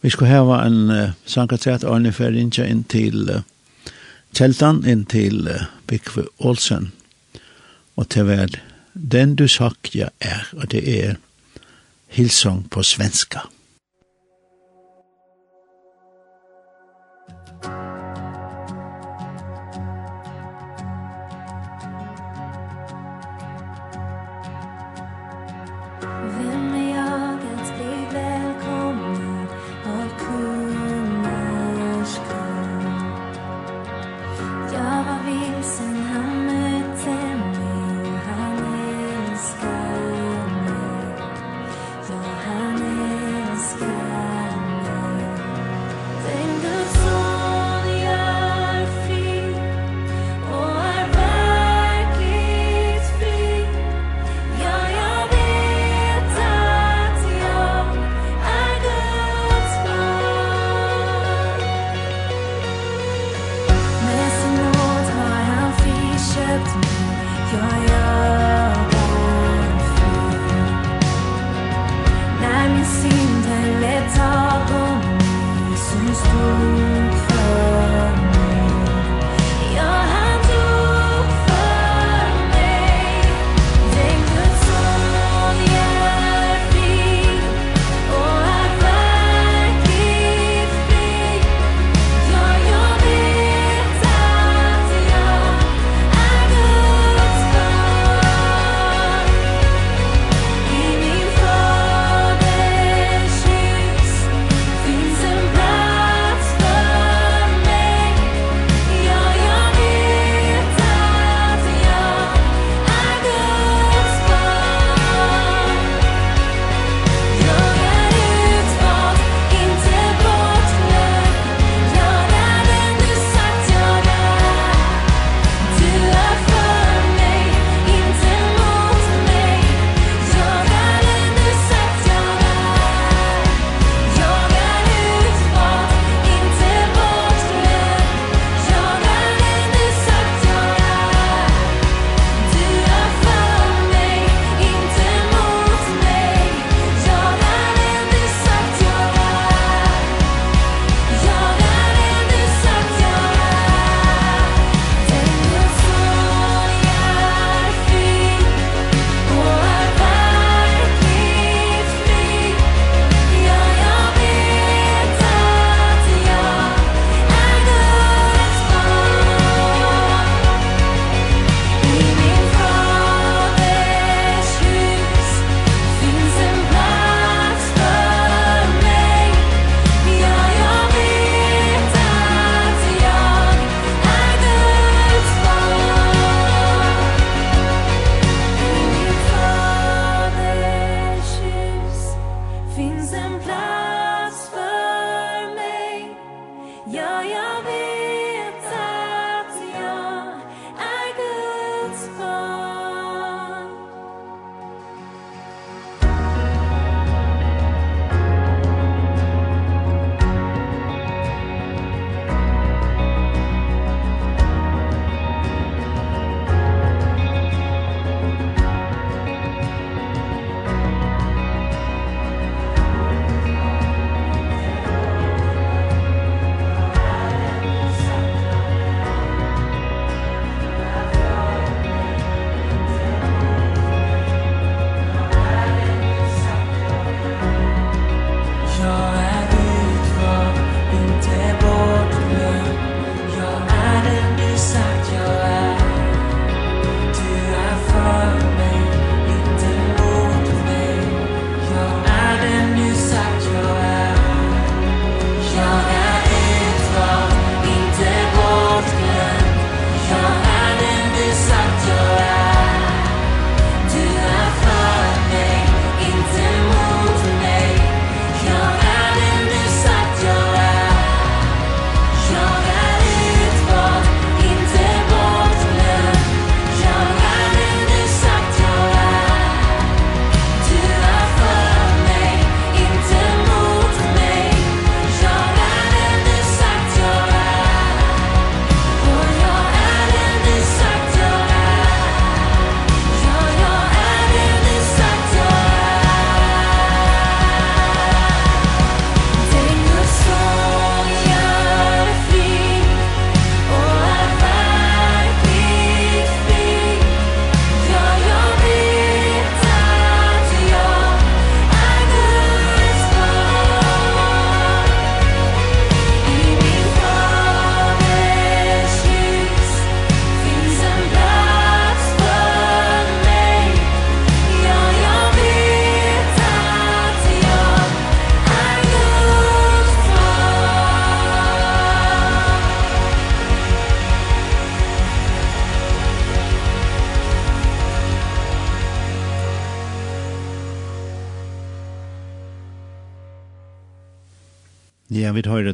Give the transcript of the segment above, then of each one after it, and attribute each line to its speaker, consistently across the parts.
Speaker 1: Vi skal hava en uh, sangkatsett Arne Ferinja inn til uh, Kjeltan, inn til uh, Bikve Olsen. Og til hver, Den du sagt ja er, og det er Hilsong på svenska.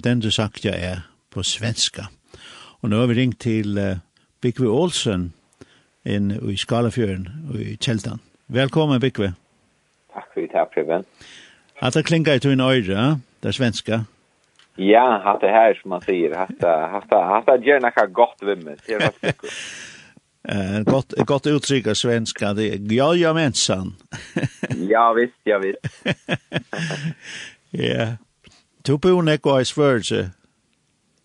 Speaker 2: den du sagt jag är på svenska. Och nu har vi ringt till uh, Bikve Olsen in i Skalafjörn och i Kjeltan. Välkommen Bikve.
Speaker 3: Tack för det här, Preben.
Speaker 2: Att det klingar i tog öra, det svenska.
Speaker 3: Ja, hatt det här som man säger. Hatt det gärna kan gott vimmet.
Speaker 2: Eh gott gott uttryck av svenska det ja ja mensan.
Speaker 3: ja visst, ja visst.
Speaker 2: Ja. Du bor nekko i svørelse?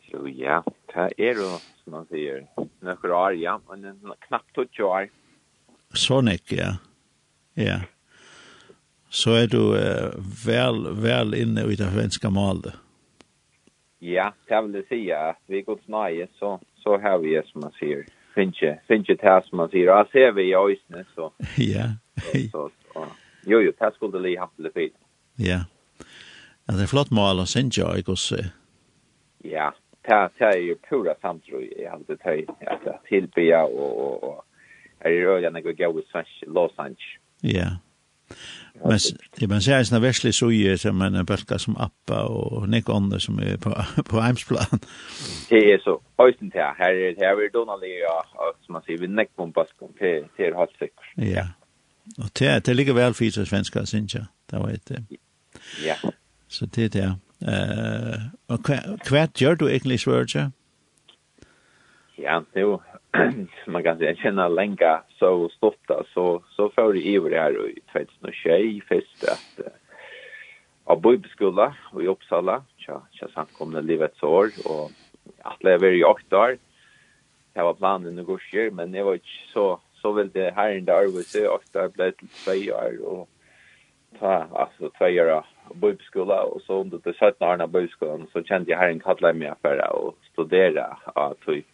Speaker 3: Jo, ja. Det er jo, som man sier, nekker år, ja. Men det er knappt 20 år.
Speaker 2: Så nek, ja. Ja. Så er du uh, vel, vel inne i det svenska malet.
Speaker 3: Ja, det vil jeg si at vi går snøye, så, så har vi det som man sier. Finche, finche det som man sier. Og ser vi i øynene, så.
Speaker 2: Ja.
Speaker 3: så, så, så. Jo, jo, det skulle li haft det fint.
Speaker 2: Ja. Yeah. Ja, det er flott mål å synes jeg, ikke også?
Speaker 3: Ja, det er jo pura samtro i alt det tøy, at det tilbya og og. er i røyene jeg går i svensk låsansk.
Speaker 2: Ja, men det man ser sånne verslige suger som en bølka som appa og nek ånder som er på, på Eimsplan.
Speaker 3: Det er så, høysen til her, her er vi ja, som man sier, vi nek på baskom, det er helt sikkert.
Speaker 2: Ja, og det er likevel fyrt svenska, synes jeg, det var et...
Speaker 3: Ja,
Speaker 2: Så det er det. Uh, og hva, hva gjør du egentlig, Svørge?
Speaker 3: Ja, det er jo, man kan si, jeg kjenner lenge så stått så, så får jeg iver her i 2021 først at uh, av bøybeskola og i Uppsala, tja, tja samkomne livets år, og atle jeg var i åtte år, det var planen å gå skjer, men jeg var ikke så, så veldig her enn det arbeidet, åtte år ble til tve år, og ta alltså tvåa bibelskola och så under det sjätte året av bibelskolan så kände jag här en kallade mig för och studera att typ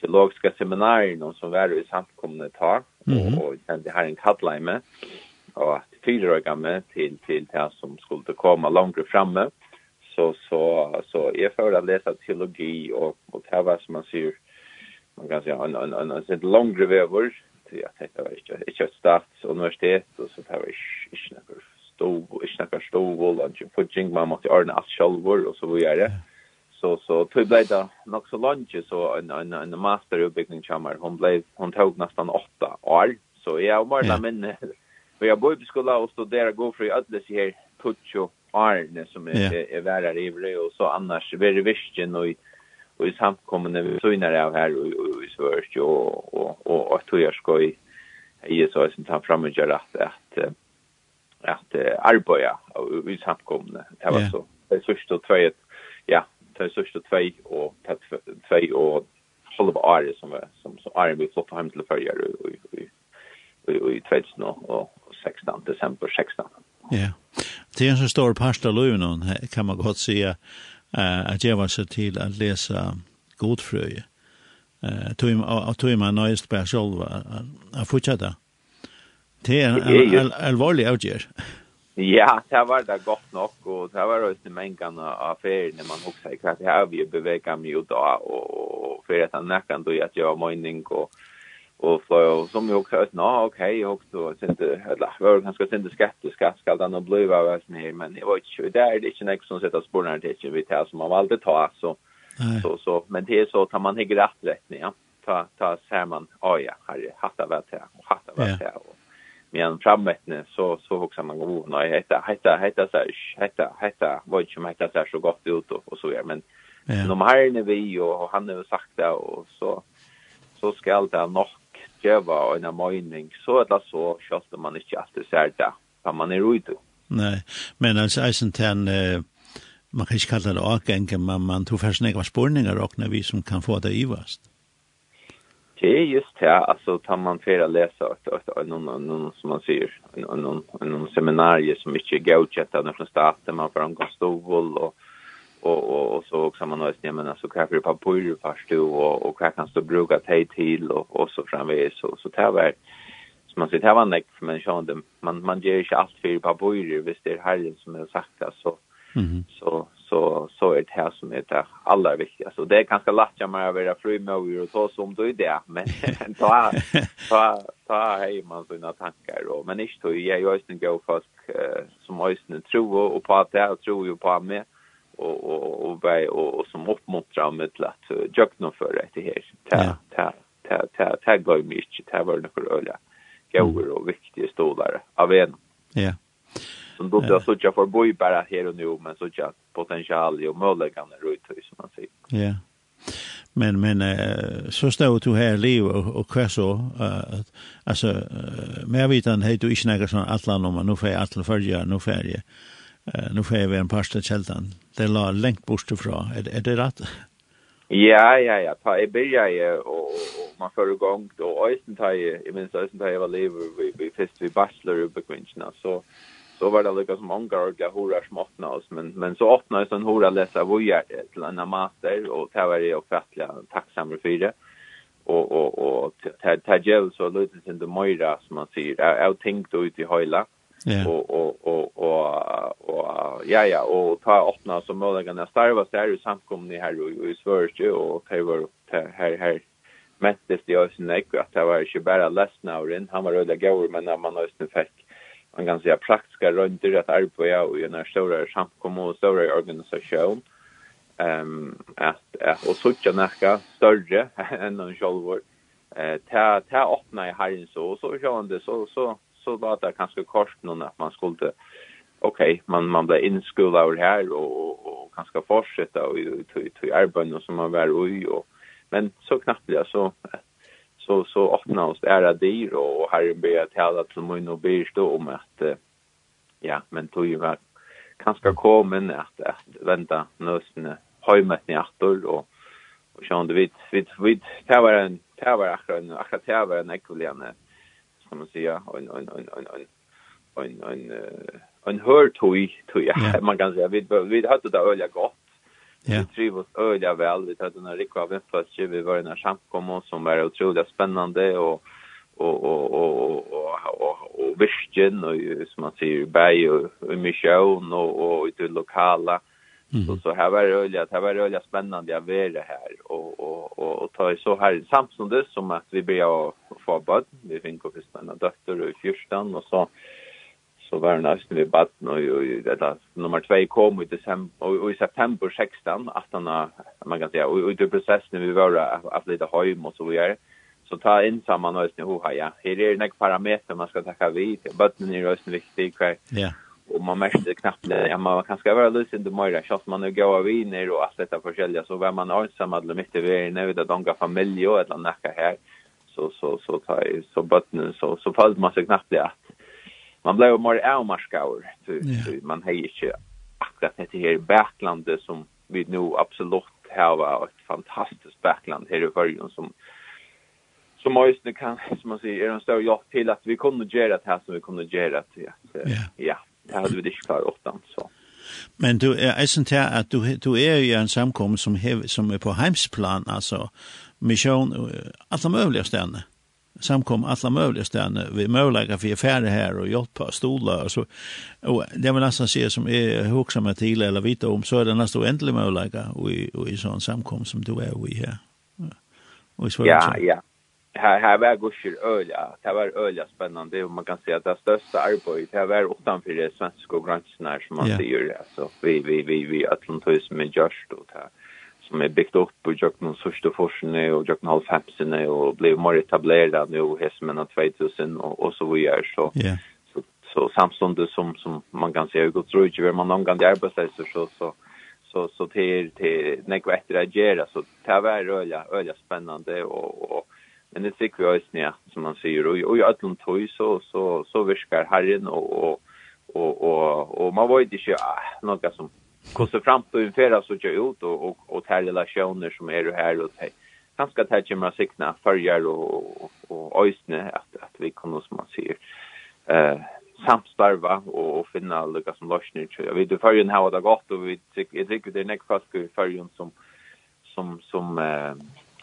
Speaker 3: teologiska seminarier någon som var i samkomne ta mm. och kände här en kallade mig och att fyra år gamla till till det som skulle komma längre framme så så så är för att läsa teologi och och det var som man ser man kan säga en en en, en, en, en längre väg att det var inte inte ett statsuniversitet och så det var inte några stov inte några stov och lunch och fudging man måste ordna allt själv och så vidare så så tog blev det nog så lunch så en en en master i utbildning chamar hon blev hon tog nästan 8 år. Så jag var där men jag bodde i skolan och studerade gå för i ödles här tutcho Arne som är yeah. är värre i och så annars är det visst och och i samkommande vi såg när av här och i svörst och och och att jag ska i i så som tar fram och göra att att att arbeta i samkommande det var så det är sörst två ja det är sörst och två och två och halv år som som som är vi flott hem till förra i i i 2000 och 16 december 16
Speaker 2: Ja. Det är en så stor pasta lönen kan man gott säga uh, at jeg seg till att läsa godfröje. Eh tog jag tog man nöjst på selv att fortsätta. Det är en allvarlig avgör.
Speaker 3: Ja, det var det godt nok, og det var også mengene av ferien når man også sier at jeg vil bevege meg ut av, og for at han nekker du at jeg har mening og Och så som jag också att nå okej jeg sen det eller var ganska sen det skatte skatt ska den bli av oss her men det var ju där det er ikke noe som sitter spåra til ikke vi tar som man valgte ta så så så men det är så tar man ikke rett rett ja. Ta ta ser man å ja har hatta vart här hatt hatta det här og men framåt så så också man går nej heter heter heter så heter heter vad som heter så så gott ut och så vidare men de här är vi och han har sagt det och så så ska allt det nog geva en mening så eller så schysst man ikke alltid ser det hva man er ute.
Speaker 2: Nei, men altså eisen til en man kan ikke kalla det avgenge, men man tog først nekva spårningar og når vi som kan få det ivast.
Speaker 3: Det er just det, altså tar man fyrir å någon, noen, som man sier, noen, noen seminarier som ikke er gautjett från noen staten, man får en god stovål og och och och så också man har stämmen alltså kanske på papper fast och och kan stå bruka tej till och och så framme så så tar väl som man säger här var en men så, man man ger ju allt för papper visst det är herren som har sagt alltså Mm. Så så så är det här som är det allra viktigaste. Det är ganska lätt jag menar vara fri med och ta som du är det. Men ta ta ta hej man sina tankar då. Men inte då jag är ju inte gå fast som ösnen tror och på att jag tror ju på mig och och och vad och, och som uppmuntrar med till att jagna för det här. Ta ta ta ta ta gå mycket ta var det för öla. Gåvor och viktiga stolar av en.
Speaker 2: Ja.
Speaker 3: Som då då så jag för boy bara här och nu men så jag potential och möjligheten runt som man säger.
Speaker 2: Ja. Men men så stod du här liv och och kvar så alltså mer vitan hej du inte några sån atlan om nu får jag för jag nu för jag Uh, nu får jag en parsta källan. Det la längt bort ifrån. Är, är det rätt?
Speaker 3: Ja, ja, ja. Ta i början och, och man får igång då. Östen tar i, jag minns östen tar ju var lever vi, vi fest vi bachelor uppe kvinnorna. Så, så var det lika som många ordliga horar som öppnade oss. Men, men så öppnade jag en hora läsa vojar till en master och det var det uppfattliga tacksamma för det och och och ta ta gel så lutet det möjra som man säger jag tänkte ut i hela Yeah. Och och och och och ja ja och ta öppna så möjligen när starva så är ju samkomna här och i Sverige och ta var här här mättes det ju sen att det var ju bara ledsna och den han var öde gåor men när man nästan fick man kan säga praktiska runder att arbeta och i en stora samkomna och stora organisation. Ehm att och söka näka större än någon själv eh ta ta öppna i herren så så sjönde så så så var det kanske kort någon att man skulle okej, okay, man man blev inskolad här och och kanske fortsätta och till till arbete som man var i och men så knappt det så så så öppna oss ära dyr och här be att tala till mun och be stå om att ja, men tog ju var kanske kommen att att vänta nösne hemmet i åter och och sjön det vid vid vid det var en det var akkurat akkurat det var en ekvivalent kan man säga en en en en en en en en hör toy toy ja man kan säga vi vi hade det öliga gott Ja. Vi trivs öliga väl. Vi hade en rikva vänplats. Vi var i en samkomma som var otroligt spännande och och och och och och och visken och som man säger berg och mission och och i det lokala Så så här var det öliga, det var öliga spännande att vara här och och och, och ta i så här samtidigt det som att vi börjar få bad. Vi fick upp spännande dotter i fyrstan och så så var det nästan vi bad nu och det nummer 2 kom i december och i september 16 18 man kan säga och det processen vi var att lite hem och så vidare. Så ta in samman och nu har ja. Här är det några parametrar man ska ta vid. Badden är ju viktig kvar.
Speaker 2: Ja.
Speaker 3: Yeah och man märkte knappt ja man kan ska vara lös inte mer schas man nu går av in och allt detta förskälja så var man ensam alla mitt i vägen när det donga familj och ett annat här så så så tar så botten så så fallt man sig knappt att man blev mer avmarskaur så man hejer inte akkurat det här backlandet som vi nu absolut har ett fantastiskt backland här i Färjön som som måste kan som man säger är en stor hjälp till att vi kunde göra det här som vi kunde göra det. Ja. ja det hade vi inte klarat åt den, så.
Speaker 2: Men du är er, sånt här att du, du är ju en samkomst som, hev, som är på hemsplan, alltså mission, alla möjliga ställen samkom alla möjliga ställen vi möjliga för affärer här och hjälpa stolar och så och det vill nästan se som är huxamma till eller vita om så är det nästan oändligt möjliga och i, och i sån samkom som du är vi här.
Speaker 3: Ja, ja här här var gusher öliga. Det var öliga spännande och man kan säga att det största arbetet här var utanför det svenska gränsnär som man yeah. säger alltså vi vi vi vi atlantism med just då här som är byggt upp och jag någon forskning och jag någon halvfemsen och blev mer etablerad nu hästen med 2000 och, och så vidare så
Speaker 2: yeah.
Speaker 3: så så samstundes som som man kan säga går tror ju man någon gång arbetar så så så så så till till när kvätter agera så det var öliga öliga spännande och och Men det tycker jag är som man säger och och i allom toy så så så viskar herren och och och och och man var inte så ah, något som kosta fram på ungefär så jag ut och och och här relationer som är här och hej. Ganska tätt ju man förjar och och ösne att att vi kan som man säger eh samstarva och, och finna lika som lösningar. Jag vet ju förrjun har det gått och vi tycker, jag tycker det är för förrjun som som som eh,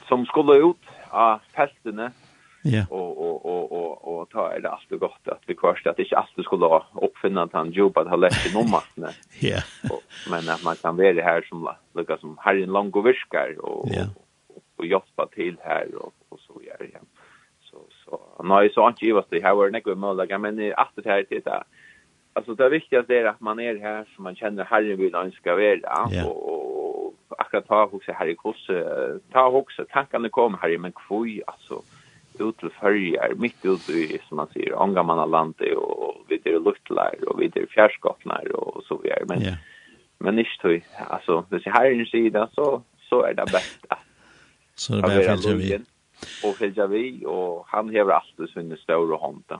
Speaker 3: som skulle ut av festene.
Speaker 2: Ja.
Speaker 3: Och och och och och ta är det alltid gott att vi kvarst att det inte alltid skulle ha uppfinnat han jobb att ha lätt i nummer.
Speaker 2: Ja.
Speaker 3: Men att man kan vara här som lika som här en lång och viskar
Speaker 2: och
Speaker 3: ja. och jobba till här och och så gör det. Så så nej så inte givet det här var det något möjligt men att det här till det. Alltså det viktigaste är att man är här som man känner Herren vill önska vara och akkurat ta hugsa här i kurs ta hugsa tankarna kom här i men kvoi alltså ut till färger mitt ut i som man säger angamanna landet och vid det luftlar och vid det fjärrskottnar och så vidare. Men
Speaker 2: yeah.
Speaker 3: men inte så alltså det här är ju sida så så är det bästa
Speaker 2: så det
Speaker 3: blir
Speaker 2: helt vi
Speaker 3: och helt vi och han har allt så inne stora hanta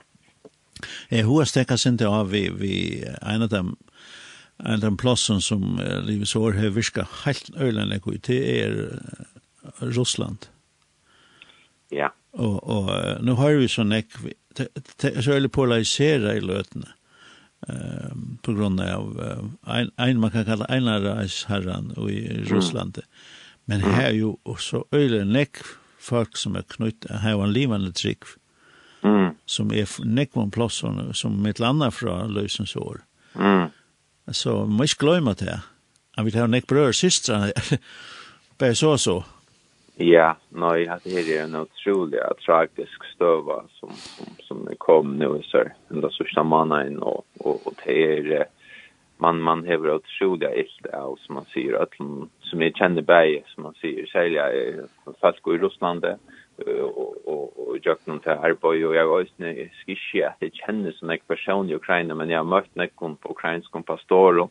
Speaker 2: Eh, hur stäckas inte av vi, vi en av dem enn den plassen som uh, livets år har virka helt øylen i, det er Russland.
Speaker 3: Ja.
Speaker 2: Og, og uh, nå har vi sånn ekk, det er så veldig polarisera i løtene eh på grund av en en man kan kalla Einarreis herran i Ryssland. Men här ju också öle neck folk som er knytt, her här en livande trick.
Speaker 3: Mm.
Speaker 2: Som är neck på som mitt landa från løsens år.
Speaker 3: Mm.
Speaker 2: Så vi må ikke glemme det. Han vil ha nek brød og systre, bare så og så.
Speaker 3: Ja, nei, det her er en utrolig tragisk støva som, som, som kom nå i sør, den største mannen, og, og, og det er, man, man hever utrolig ilt av, som man syr at, som jeg kjenner bæg, som man syr selja fast folk i Russlandet, och och och jag kan ta på och jag vet inte skische att det känns som en person i Ukraina men jag mött när kom på ukrainsk kompastor och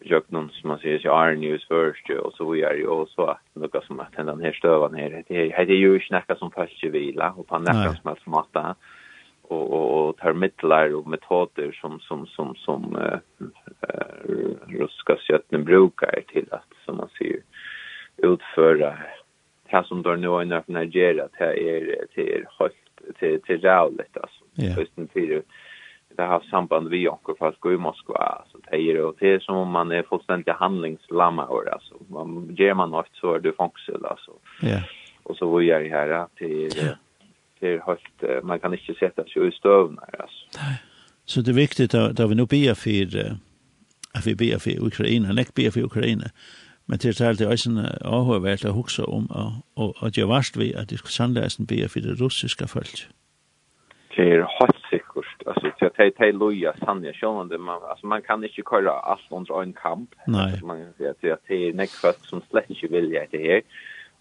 Speaker 3: jag kan som man säger så är news first och så vi är ju också att något som att den här stövan här det är det ju snacka som fast vila och på nästan som att matta och och och tar mittlar och metoder som som som som eh uh, uh, ryska brukar till att går nu och när Nigeria det är det är helt till till rävligt alltså. Just för det har samband vi och fast gå i Moskva så det är det det är som om man är fullständigt handlingslamma och alltså man ger man något så är det fångsel alltså.
Speaker 2: Ja.
Speaker 3: Och så vad gör det här till till helt man kan inte sätta sig i stövna alltså. Nej.
Speaker 2: Så det är viktigt att, att vi nu ber för att vi ber för Ukraina, näck ber för Ukraina Men til talt det også en avhørvært å huske om at jeg varst ved at det skulle sannlæsen be for det russiske folk.
Speaker 3: Det er helt sikkert. Altså, så att det loja sannja sjående. Man, altså, man kan ikke køyre alt under en kamp.
Speaker 2: Nei.
Speaker 3: Altså, man kan si at det er nekfødt som slett ikke vilja etter her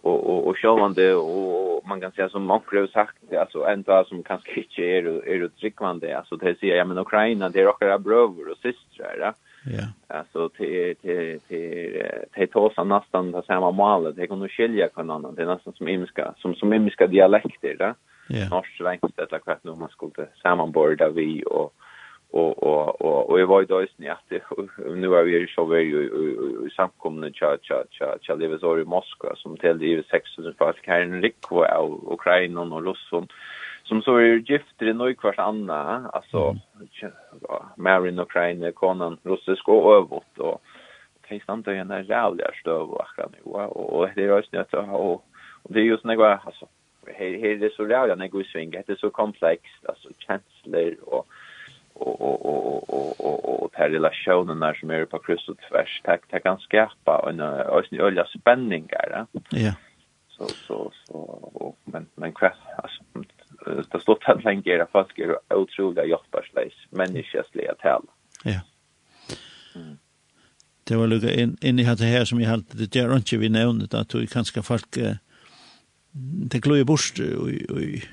Speaker 3: och och och självande och man kan säga som Monkre har sagt alltså ända som kanske inte är är det tryckvande alltså det säger jag men Ukraina det är också bröder och systrar ja?
Speaker 2: Ja.
Speaker 3: Alltså till till till till tosa nästan det samma mål Det kan nog skilja kan annan. Det är nästan som imska, som som imska dialekter där.
Speaker 2: Ja.
Speaker 3: Norsk svenskt eller kvart nu man skulle sammanborda vi och och och och och jag var ju då i att nu är vi ju så väl ju samkomna cha cha cha cha lever i Moskva som till det 6000 folk här i Rikvo och Ukraina och Ryssland som så är gifter i nog kvart anna alltså Marin Ukraine konan russisk och övåt och det är ju en jävla stöv och akkurat nu och det är ju snett och det är ju såna grejer alltså här här det så rävliga när går sving det är så komplext alltså känslor och och och och och och och här relationen där som är på kryss och tvärs tack tack kan skapa en ösn ölja spänningar ja så så så och men men kväll alltså det står att länge ger att folk är otroliga hjärtbarslös människosliga tal.
Speaker 2: Ja. Mm. Det var lukka in, in i hatt det her som jeg halte, det er ikke vi nevnet, at du kanskje folk, eh, det gløy bort i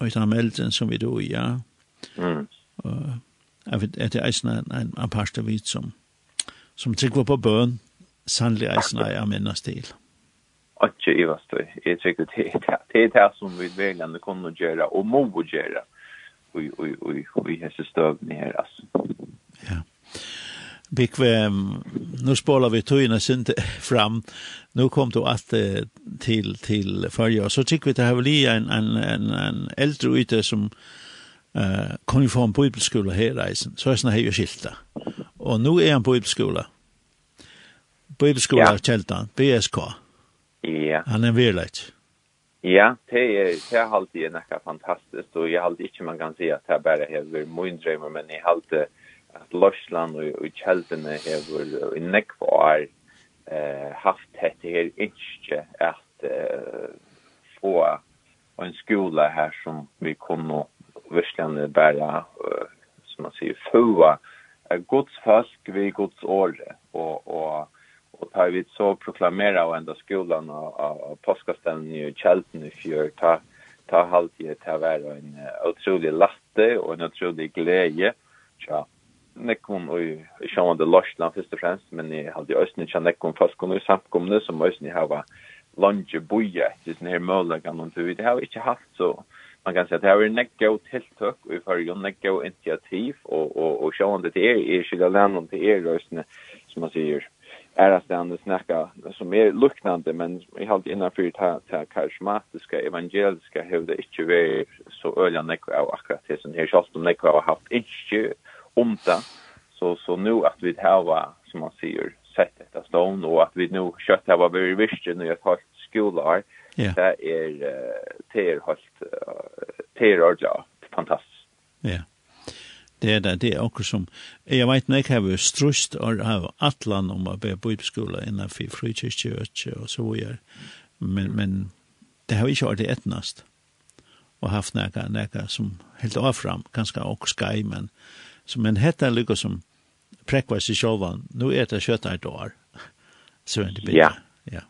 Speaker 2: den melden som vi då, ja.
Speaker 3: Mm.
Speaker 2: Og jeg vet, at det er eisen en, en parste vidt som, som trykker på bøn, sannlig eisen er jeg minnes til.
Speaker 3: Mm ikke i vast det er sikkert det er det som vi velgerne kunne gjøre og må gjøre og og og og vi har støvn her altså
Speaker 2: ja Bikve, nu spolar vi tøyna sint fram. Nu kom du att till till förja. Så tycker vi det här blir en en en en äldre ute som eh uh, kom från bibelskola här reisen. Så är såna här ju skilta. Och nu är han på bibelskola. Bibelskola
Speaker 3: ja.
Speaker 2: Kjeltan, BSK.
Speaker 3: Ja.
Speaker 2: Han er verleit.
Speaker 3: Ja, det er, det er alltid nekka fantastiskt, og jeg halte ikke man kan si at det er bare hever min drømmer, men jeg halte at Lorsland og, og Kjeldene hever i nekva år eh, haft dette her ikke at eh, få en skola her som vi kunne virkelig bare, uh, som man sier, få uh, gods folk vid gods år, og, og og tar vi så proklamera og enda skolan og, og, och påskaställen i Kjelten i fjør, ta, ta halvt i det være en utrolig latte og en utrolig glede. Ja, nekkon og i sjående Lorsland først og fremst, men i halde i Østene tja nekkon fastkon og i samkomne som Østene hava lunge boja etter sånne her møllegan og vi det har vi ikke haft så man kan säga att det här är en god tilltök och vi får ju en god initiativ och, och, och sjående till er i Kylaland och till er röstene som man säger ärastande snacka som är luktande men i halt innanför det här, det karismatiska evangeliska huvud inte vi så öliga nekva av akkurat det som här kjallt om nekva har haft inte om det så, så nu att vi har som man säger sett detta stånd och att vi nu kött har varit visst nu när jag skolår
Speaker 2: yeah.
Speaker 3: det är det är helt det är ordentligt fantastiskt
Speaker 2: ja yeah det er det, det er akkur som, jeg vet når jeg har strust av atlan om å be på utskola innan for frikirke og så videre, men, men det har ikke vært etnast, og haft nekka, nekka som helt avfram, ganske akkur skai, men, så, men hette er lykka som prekvar seg sjåvan, nu er det kjøtta et år, så er det bedre.
Speaker 3: Ja,
Speaker 2: ja.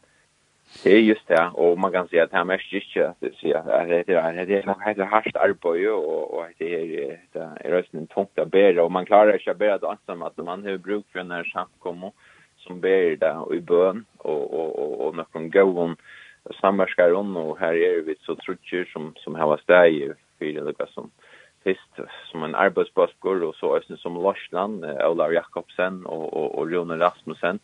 Speaker 3: Det är just det och man kan säga att här mest just det så att det är det är nog helt hårt arbete och och det är det är rösten tungt att bära. Och man klarar sig bära det ensam att man har bruk för när samkommo som ber det och i bön och och och och någon gåvon samverkar om. Och här är vi så trutcher som som har stäj för det som fyrst som en arbetsbaskur och så ösen som Larsland, Ola Jakobsen och och och Rune Rasmussen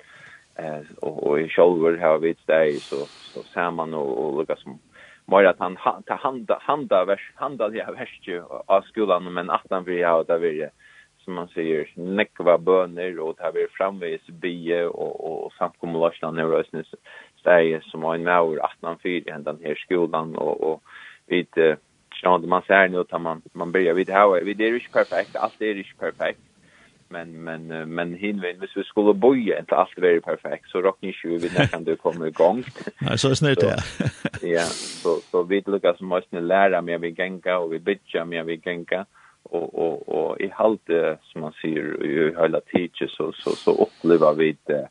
Speaker 3: eh och och i shoulder har vi stay så så samman och och lukar som mer att han ta handa handa vers handa det här värst ju av skolan men att han vill ha där vill som man säger nekva böner och ta vi framvis bie och och samkomlastan neurosnes stay som en maur att han fyr i den här skolan och och vid Ja, man ser nu att man man börjar vid här. Vi det är ju perfekt. Allt är ju perfekt men men men hinvin hvis vi skulle boja inte allt vara perfekt så rock ni ju vi när kan du komma igång.
Speaker 2: Nej så snart det.
Speaker 3: Ja, så så vi lukar som måste lära mig vi gänga och vi bitcha mig vi gänga och och och i halt som man ser i hela teacher så så så upplever vi det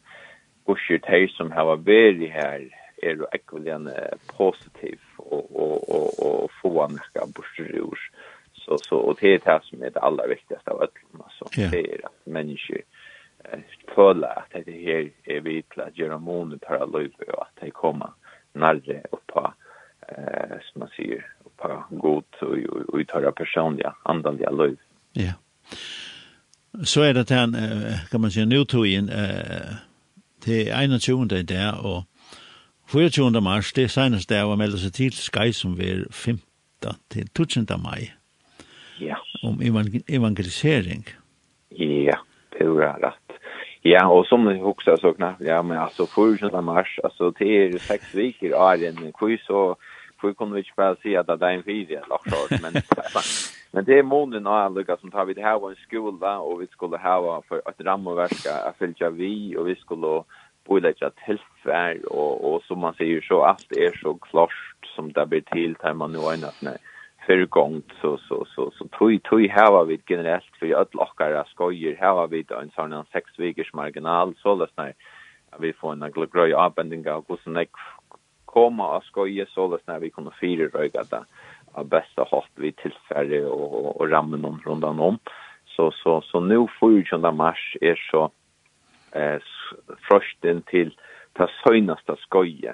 Speaker 3: gushyrt här som har varit här är ju ekvilligen positiv och och och och få anska bursrur så så och det är det som är det allra viktigaste av allt alltså
Speaker 2: yeah.
Speaker 3: det är att människor eh, føler att det här är vi till att göra månen och att det kommer närre och på eh, som man säger och på god och, och, och uthöra personliga andliga liv
Speaker 2: ja yeah. så är det här kan man säga nu tog in eh, till 21 i det och 24. mars, det er senest det og melder seg til Sky som er 15 til 20. mai om evangelisering.
Speaker 3: Ja, det är rätt. Ja, och som du också så knappt, ja men alltså första mars, alltså det är sex veckor av en quiz och Hvor kunne vi ikke bare si at det er en video lagt men men det är månaden och alla som tar vi det här var en skola och vi skulle ha för att ramverka att följa vi och vi skulle boilegja tilfær, och och som man sier så allt är så klart som det blir till där man nu är nästan för gångt så så så så tui tui var vi generellt för att lockara skojer här var vi en sån en sex veckors marginal så läs när vi får en glögröj avbändning av hur som komma och skojer så läs när vi kommer fyra röga där av bästa hårt vi tillfärre och och rammen om rundan om. Så så så nu får ju den mars är så eh frosten till ta sönaste skoje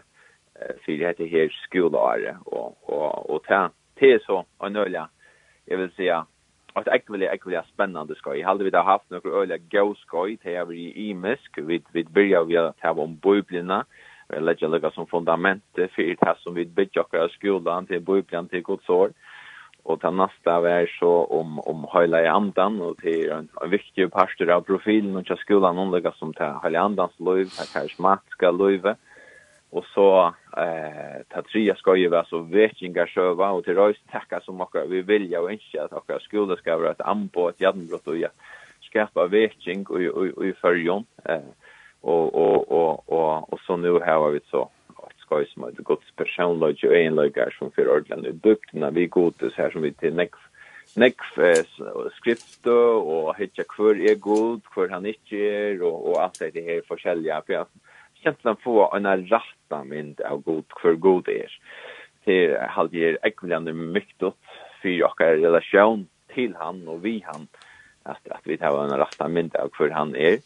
Speaker 3: för det heter här skolare och och och ta det är så en öliga jag vill säga att jag vill spännande skoj. Jag hade vi där haft några öliga go skoj till jag i imisk vid vid börja vi att ha om biblarna Vi lägga lägga som fundament för det som vi bygger och skolan till biblarna till Guds ord. Och ta nästa är så om om hela i andan och till en, en viktig pastor av profilen och skolan om som till i andans liv, karismatiska livet Och så eh ta trea ska ju vara så vekinga sjøva och till röst tacka som och vi vill ju inte att och skola ska vara ett anbo ett jadnbrott och ja skapa viking och och i förjon eh och och och och och så nu har vi så att ska som ett gott personligt ju en lägger som för ordland dukt när vi går till så här som vi till next next skrift och hitja kvar er god kvar han inte er och og alt det her forskjellige for egentligen få en rätta mynd av god för god er. Det hade ju ekvilande mycket åt för och relation till han och vi han att att vi tar en rätta mynd av för han er.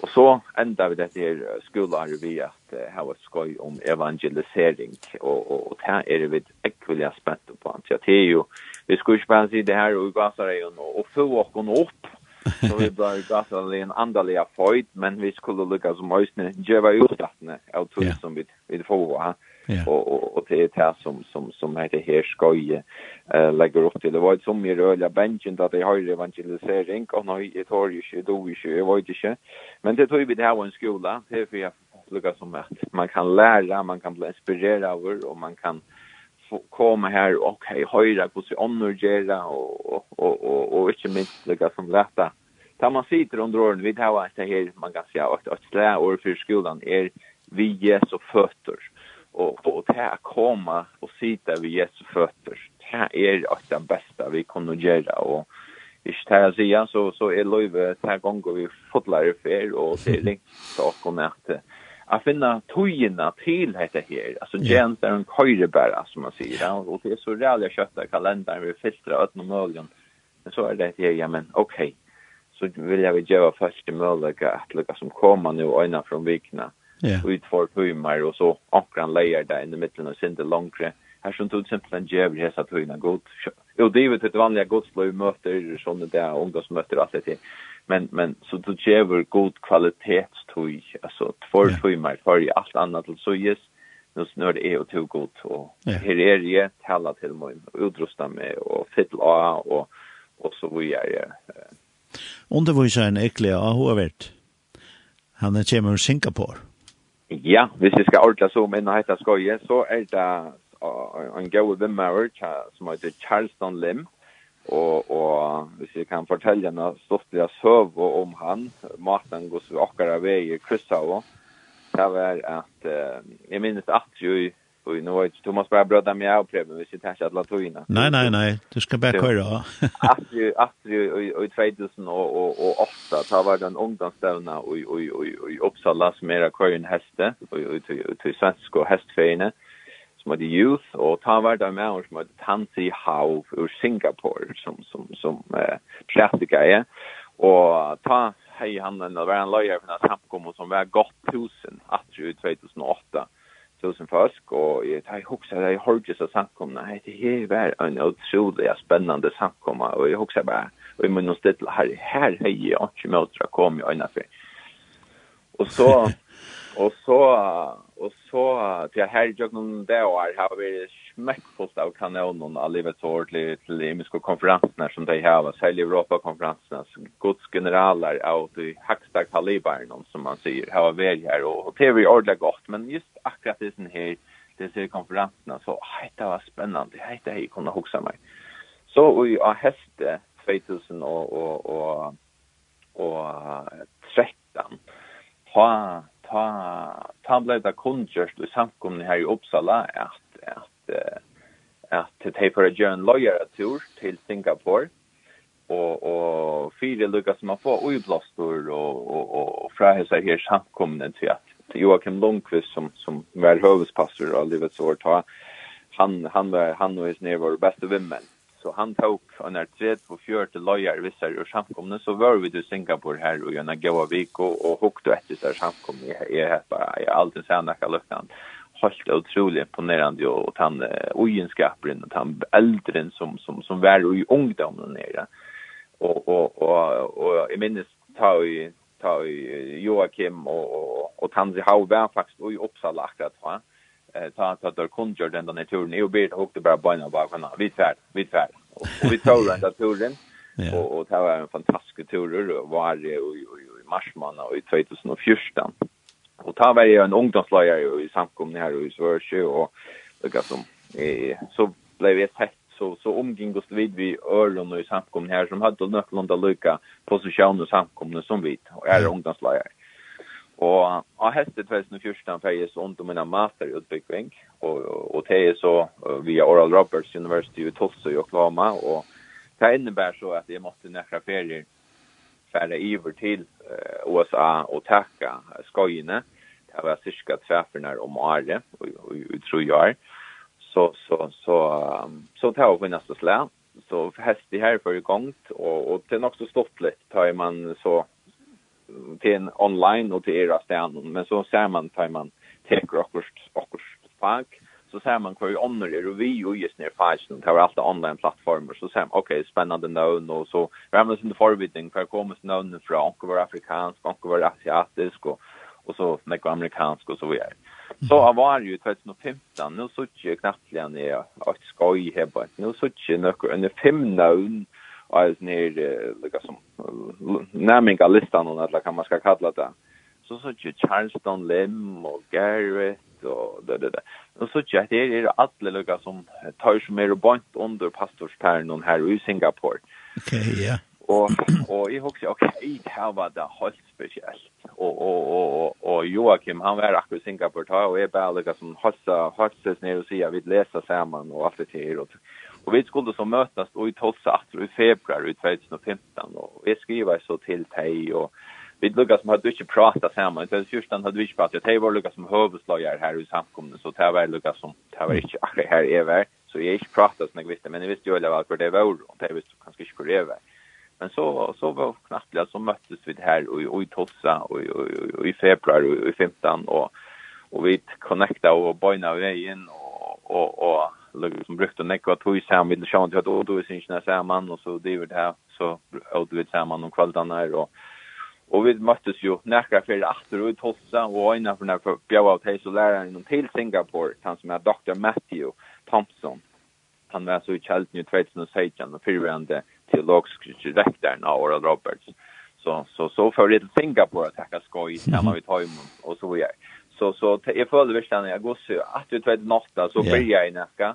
Speaker 3: Och så ända vi det här skolan vi att ha ett skoj om evangelisering och och och här är det vid ekvilja spänt på. Så det är ju vi skulle ju spänna sig det här och gasar igen och få och upp Så vi blev gata i en andaliga føyd, men vi skulle lycka som ösne, geva utdattene av tog yeah. som vi, vi får. Ha? Yeah. Og, og, og det er det som, som, som heter her skoje uh, legger opp til. Det var et som i rörliga bänken da det har evangelisering og nå det har ju ikke, do ikke, jeg vet ikke. Men det tog vi det her var en skola, det er for jeg lyckas som at man kan lära, man kan bli inspirerad av og man kan komma här och okej okay, höra på sig onnorgera og, og, og, og, og ikke minst lägga som lätta. Da man sitter under åren vid här att her, man kan si at et slag år for skolan er vi Jesu føtter. Og, og det här komma och sitta vid Jesu føtter, Det er at det beste vi kan gjøre. Og ikke til å si, så, så er løyve til ganger vi fotler i fer, og det er ringt til åkken at att finna tojina till heter här. Alltså gent är en körebär som man säger. Och det är så räliga köttar kalendern vi filtrar ut någon möjligen. Men så är det här, ja men okej. Okay. Så vill jag väl göra först i möjliga att lycka som kommer nu och innan från vikna. Yeah. Ut för timmar och så ankran lejer där i mitten och sen långre. Här som tog simpelthen jävlar hesa tojina god. Jo, det är ju ett vanliga godslöj möter, sådana där ungdomsmöter och allt det Men, men så tog jävlar god kvalitet tog, alltså två timmar för i allt annat till såjes. Nu snör det är och tog gott och här är det tala till mig och utrusta mig och fylla och och så vidare.
Speaker 2: Och det var ju en äcklig AHVert. Han är kommer från Singapore.
Speaker 3: Ja, hvis vi skal ordla så med en skoje, så er det en gode vimmer som heter Charleston Lim og og hvis jeg kan fortelle en stortlig søv om han, maten går så akkurat vei i kryssa det var at uh, jeg minnes at jo i Og nu vet inte Thomas bara bröda mig av pröven, vi sitter här att latoina.
Speaker 2: Nej, nej, nej, du ska bara köra.
Speaker 3: Att Atri, Atri och i 2008, ta var den ungdomsstävna och och och och Uppsala som era kören häste, och och svensk och hästfejne. Mm som hade Youth och ta var där med som heter Tansi Hau ur Singapore som som som eh praktika är och ta hej han den var en lawyer från Samkom som var gott tusen att ju 2008 tusen fisk och jag tar också där har Horges så Samkom nej det är väl en otroligt spännande samkomma och jag också bara och i munnen stilla här här hej jag inte möter kommer jag innanför och så Och så och så till här jag det där har vi smekkfullt av kanonen av allivet ordentligt till imiske konferansene som de har så i Europa konferenserna så godsgeneraler av de högsta kalibern som man sier har varit här och det är ordentlig gott men just akkurat det sen här det ser konferenserna så det var spännande det jeg kunde huske mig så i häste 2000 og och och och 13 ha ta ta blev det við i samkomne här i Uppsala at at att ta på en John Lawyer tour til Singapore og, og fyra lucka som har fått og og frá hesa frähäsar här samkomne at til Joachim Lundqvist som som var huvudpastor av Livets år ta han han var han och hans nere var bästa så han tog en er tredje og fjørte løyer vissar ur samkomne, så var vi til Singapore her og gjennom Gaua Vik og hukte etter er samkomne, jeg har bare, jeg har alltid sett noe løkende. Helt utrolig imponerende, og han ugenskaperen, og han eldren som, som, som var i ungdommen nere. Og, og, og, og jeg minnes, ta i, ta i Joakim og, og, og Tansi Hau var faktisk i Uppsala akkurat, ja ta ta der kunjer den den turen. Är bit ber och det bara bara bara kan vi färd vi färd och vi tog den där turen och och det var en fantastisk tur var det i i mars månad i 2014 och ta var ju en ungdomslärare i samkom här i Sverige och lika som eh så blev vi tätt så så omging oss vid vi örlon och i samkom här som hade några lucka lycka positioner samkomne som vi och är ungdomslärare Og av hestet 2014 fikk jeg så ondt om mina master i og, og och det är så via Oral Roberts University i Tulsa i Oklahoma og det innebär så att jag måste nära ferier färra til till USA och tacka skojene. Det var cirka träffar om året och tror jag så så så så tar vi nästa slä så häst det här för igång och och det är också stått lite tar man så till en online och till era ställen men så ser man tar man teker akkurat, akkurat fag så ser man kvar andra är och vi ju just när fashion tar allt online plattformar så ser man okej okay, spännande nu och så ramlas inte forbidding för kommer snön från och var afrikansk och var asiatisk och och så med amerikansk och så vidare. Så jag var ju 2015, nu så tjej knappt igen i ett skoj här på, Nu så tjej några fem namn är ner liksom nämninga listan och alla kan man ska kalla det. Så så ju Charleston Lim och Garrett och det det. det Och så jag det är alla lukka som tar som är bant under pastorspärnon här i Singapore.
Speaker 2: Okej, okay, ja. Yeah.
Speaker 3: Och och jag husar okej, okay, det här var det helt speciellt. Och och och och, Joakim han var akkurat i Singapore ta och är bara lukka som hossa hossa ner och säga vi läser samman och allt det här och Och vi skulle så mötas och i Tulsa i februari 2015 och vi skriver så till dig och vi lukka som hade inte pratat samman. Sen första hade vi ikke pratat. Det var lukka som huvudslagare här i samkomne, så det var lukka som det var inte här över. Så jag ikke pratat som jeg visste men jag visste ju alle var det var och det visste kanske inte skulle var. Men så så var knappt så möttes vi her och, i Tossa, och, og, i februari och i 15 och og vi connecta och bojna vägen och och och liksom brukt en ekva tog sam vid sjön till att då då är syns när samman och så det det her, så åt vi sammen om kvällarna her, och och vi möttes ju nära för att då ut og och for för när bjöd av teis og læreren til till Singapore han som är Dr. Matthew Thompson han var så i kjelten i 2016 og förvände teologisk direktoren av Oral Roberts så så så för til Singapore att tacka skoj när man vid hem och så vidare så så jag följde verkligen jag går så att vi vet natta så blir jag i nästa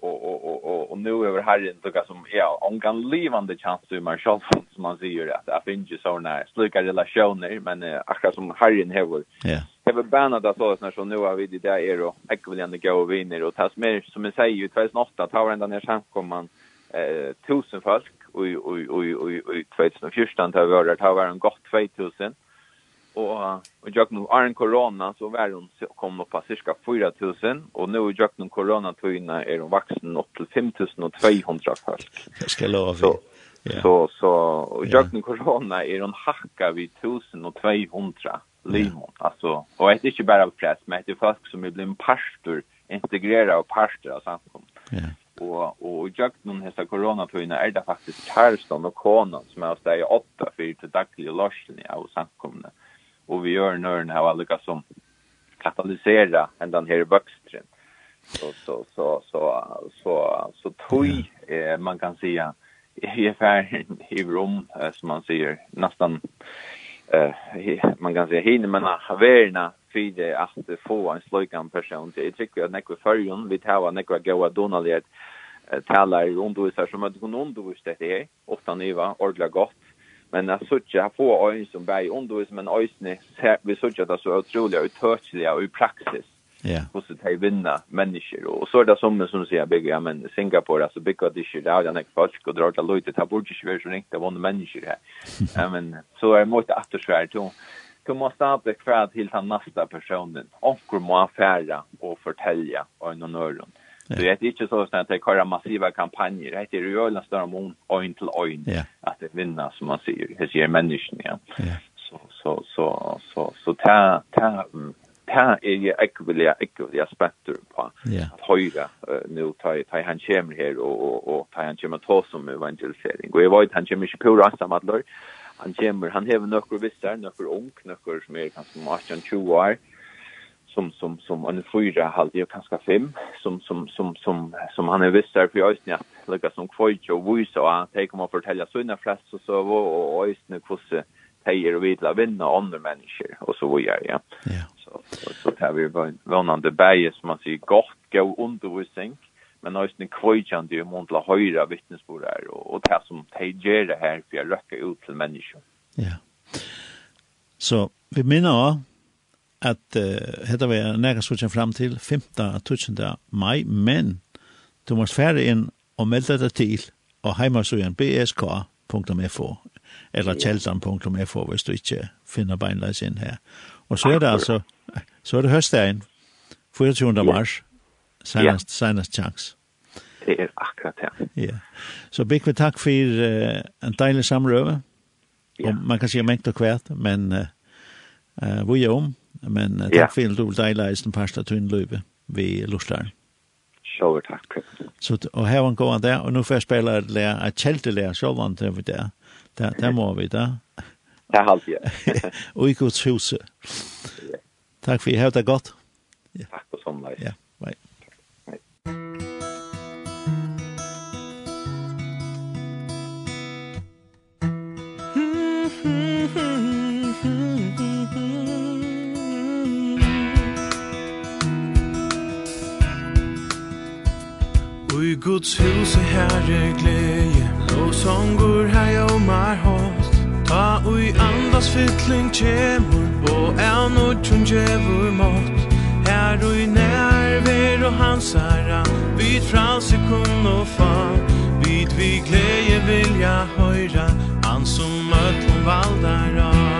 Speaker 3: och och och och och nu över herren så kan som ja om kan livande chans till man själv som man säger att jag finns ju så när slukar relationer men eh, akkurat som herren har
Speaker 2: ja.
Speaker 3: det var bannat där när så nu har vi det där är då jag vill ändå gå och vinna och tas mer som jag säger ju 2008 tar varenda ner sen kommer man eh tusen folk och och och och 2014 tar vi det tar varit en gott 2000 och och jag nu är en corona så var hon kom upp på cirka 4000 och nu jag nu corona tog är hon vuxen upp till 5200 folk.
Speaker 2: Jag ska lova
Speaker 3: vi. Så så och jag nu corona är hon hacka vid 1200 limon yeah. alltså och det är inte bara press men det är folk som blir en pastor integrera och pastor och sånt. Ja. Yeah. Och och jag nu hesa corona på är det faktiskt Charleston och Conan som är där 8 åtta för till dagliga lösning av samkomna och vi gör när den här lyckas som katalysera än den här växten. Så så så så så så toj eh, man kan säga i affär i rum eh, som man säger nästan eh man kan säga hinner man ha värna för det att få en slökan person till tycker jag näkva förjon vi tar näkva goa donalet talar runt och så som att hon undervisar det är ofta nyva ordla gott Men jag såg jag få ögon som bär undervis men ögon vi såg att det så otroligt uttörtsliga och i praxis.
Speaker 2: Ja.
Speaker 3: Och så tar vinna människor och så är det som som säger bygga men Singapore alltså bygga det shit där jag folk och drar det lite ta bort sig version inte de människor här. Ja men så är mot att det svär då. Du måste ha det kvar till den nästa personen. Och kommer affära och fortälja och någon öron. Så det är inte så att det är massiva kampanjer. Det är ju alla större om ögon till ögon, att det vinner som man säger. det säger människan ja. Så så så så så ta ta ta är ju ekvilja ekvilja spektrum på att höra nu ta ta han kommer här och och och ta han kommer ta som evangelisering. Och jag vet han kommer inte på rasta med han kommer han har några vissar några ung några som är kanske 18 20 år. Mm som som som en fyra halv ju kanske fem som som som som som han är visst där för just nu lika som kvoj och vi så att ta komma fortälja såna flest så så och just nu kusse tejer och vidla vinna andra människor och så vidare ja.
Speaker 2: Ja.
Speaker 3: Så så, så tar vi vanande bäge som man säger gott gå undervisning men nästan det ju montla höra vittnesbörd där och och det som tejer det här för jag röka ut till människor.
Speaker 2: Ja. Så vi minnar at uh, hetta var nægast sutjen fram til 15. mai, men du måst fære inn og melda deg til og heimasugjen bsk.fo eller kjeldan.fo hvis du ikke finner beinleis inn her. Og så er det altså, så er det høstdagen, 24. mars, senast, senast chans.
Speaker 3: Det er akkurat det.
Speaker 2: Ja. Så bygg vi takk for uh, en deilig samrøve. Ja. Og man kan si mengt og kvært, men uh, uh, vi er om, Men uh, takk for en rolig deilig i den første tunnløyve vi lurer.
Speaker 3: Sjåver takk.
Speaker 2: Så, og her var en god der, og nå får jeg spille et lær, et kjeldte kjeltelær, sjåvand til vi der. Der, der må vi da.
Speaker 3: Det er halvt, ja.
Speaker 2: Og i Guds huset. Takk for, jeg har det godt.
Speaker 3: Ja. Takk for sånn,
Speaker 2: Ja, bye. Takk. Hei.
Speaker 4: i Guds hus i herre glädje. Lovsånger här jag mar host Ta ui andas fytling kjemur Og av nudjun djevur mått Her ui nærver og hans herra Vid frans i kun og fan Vid vi glädje vilja høyra Han som møtlom valdar av.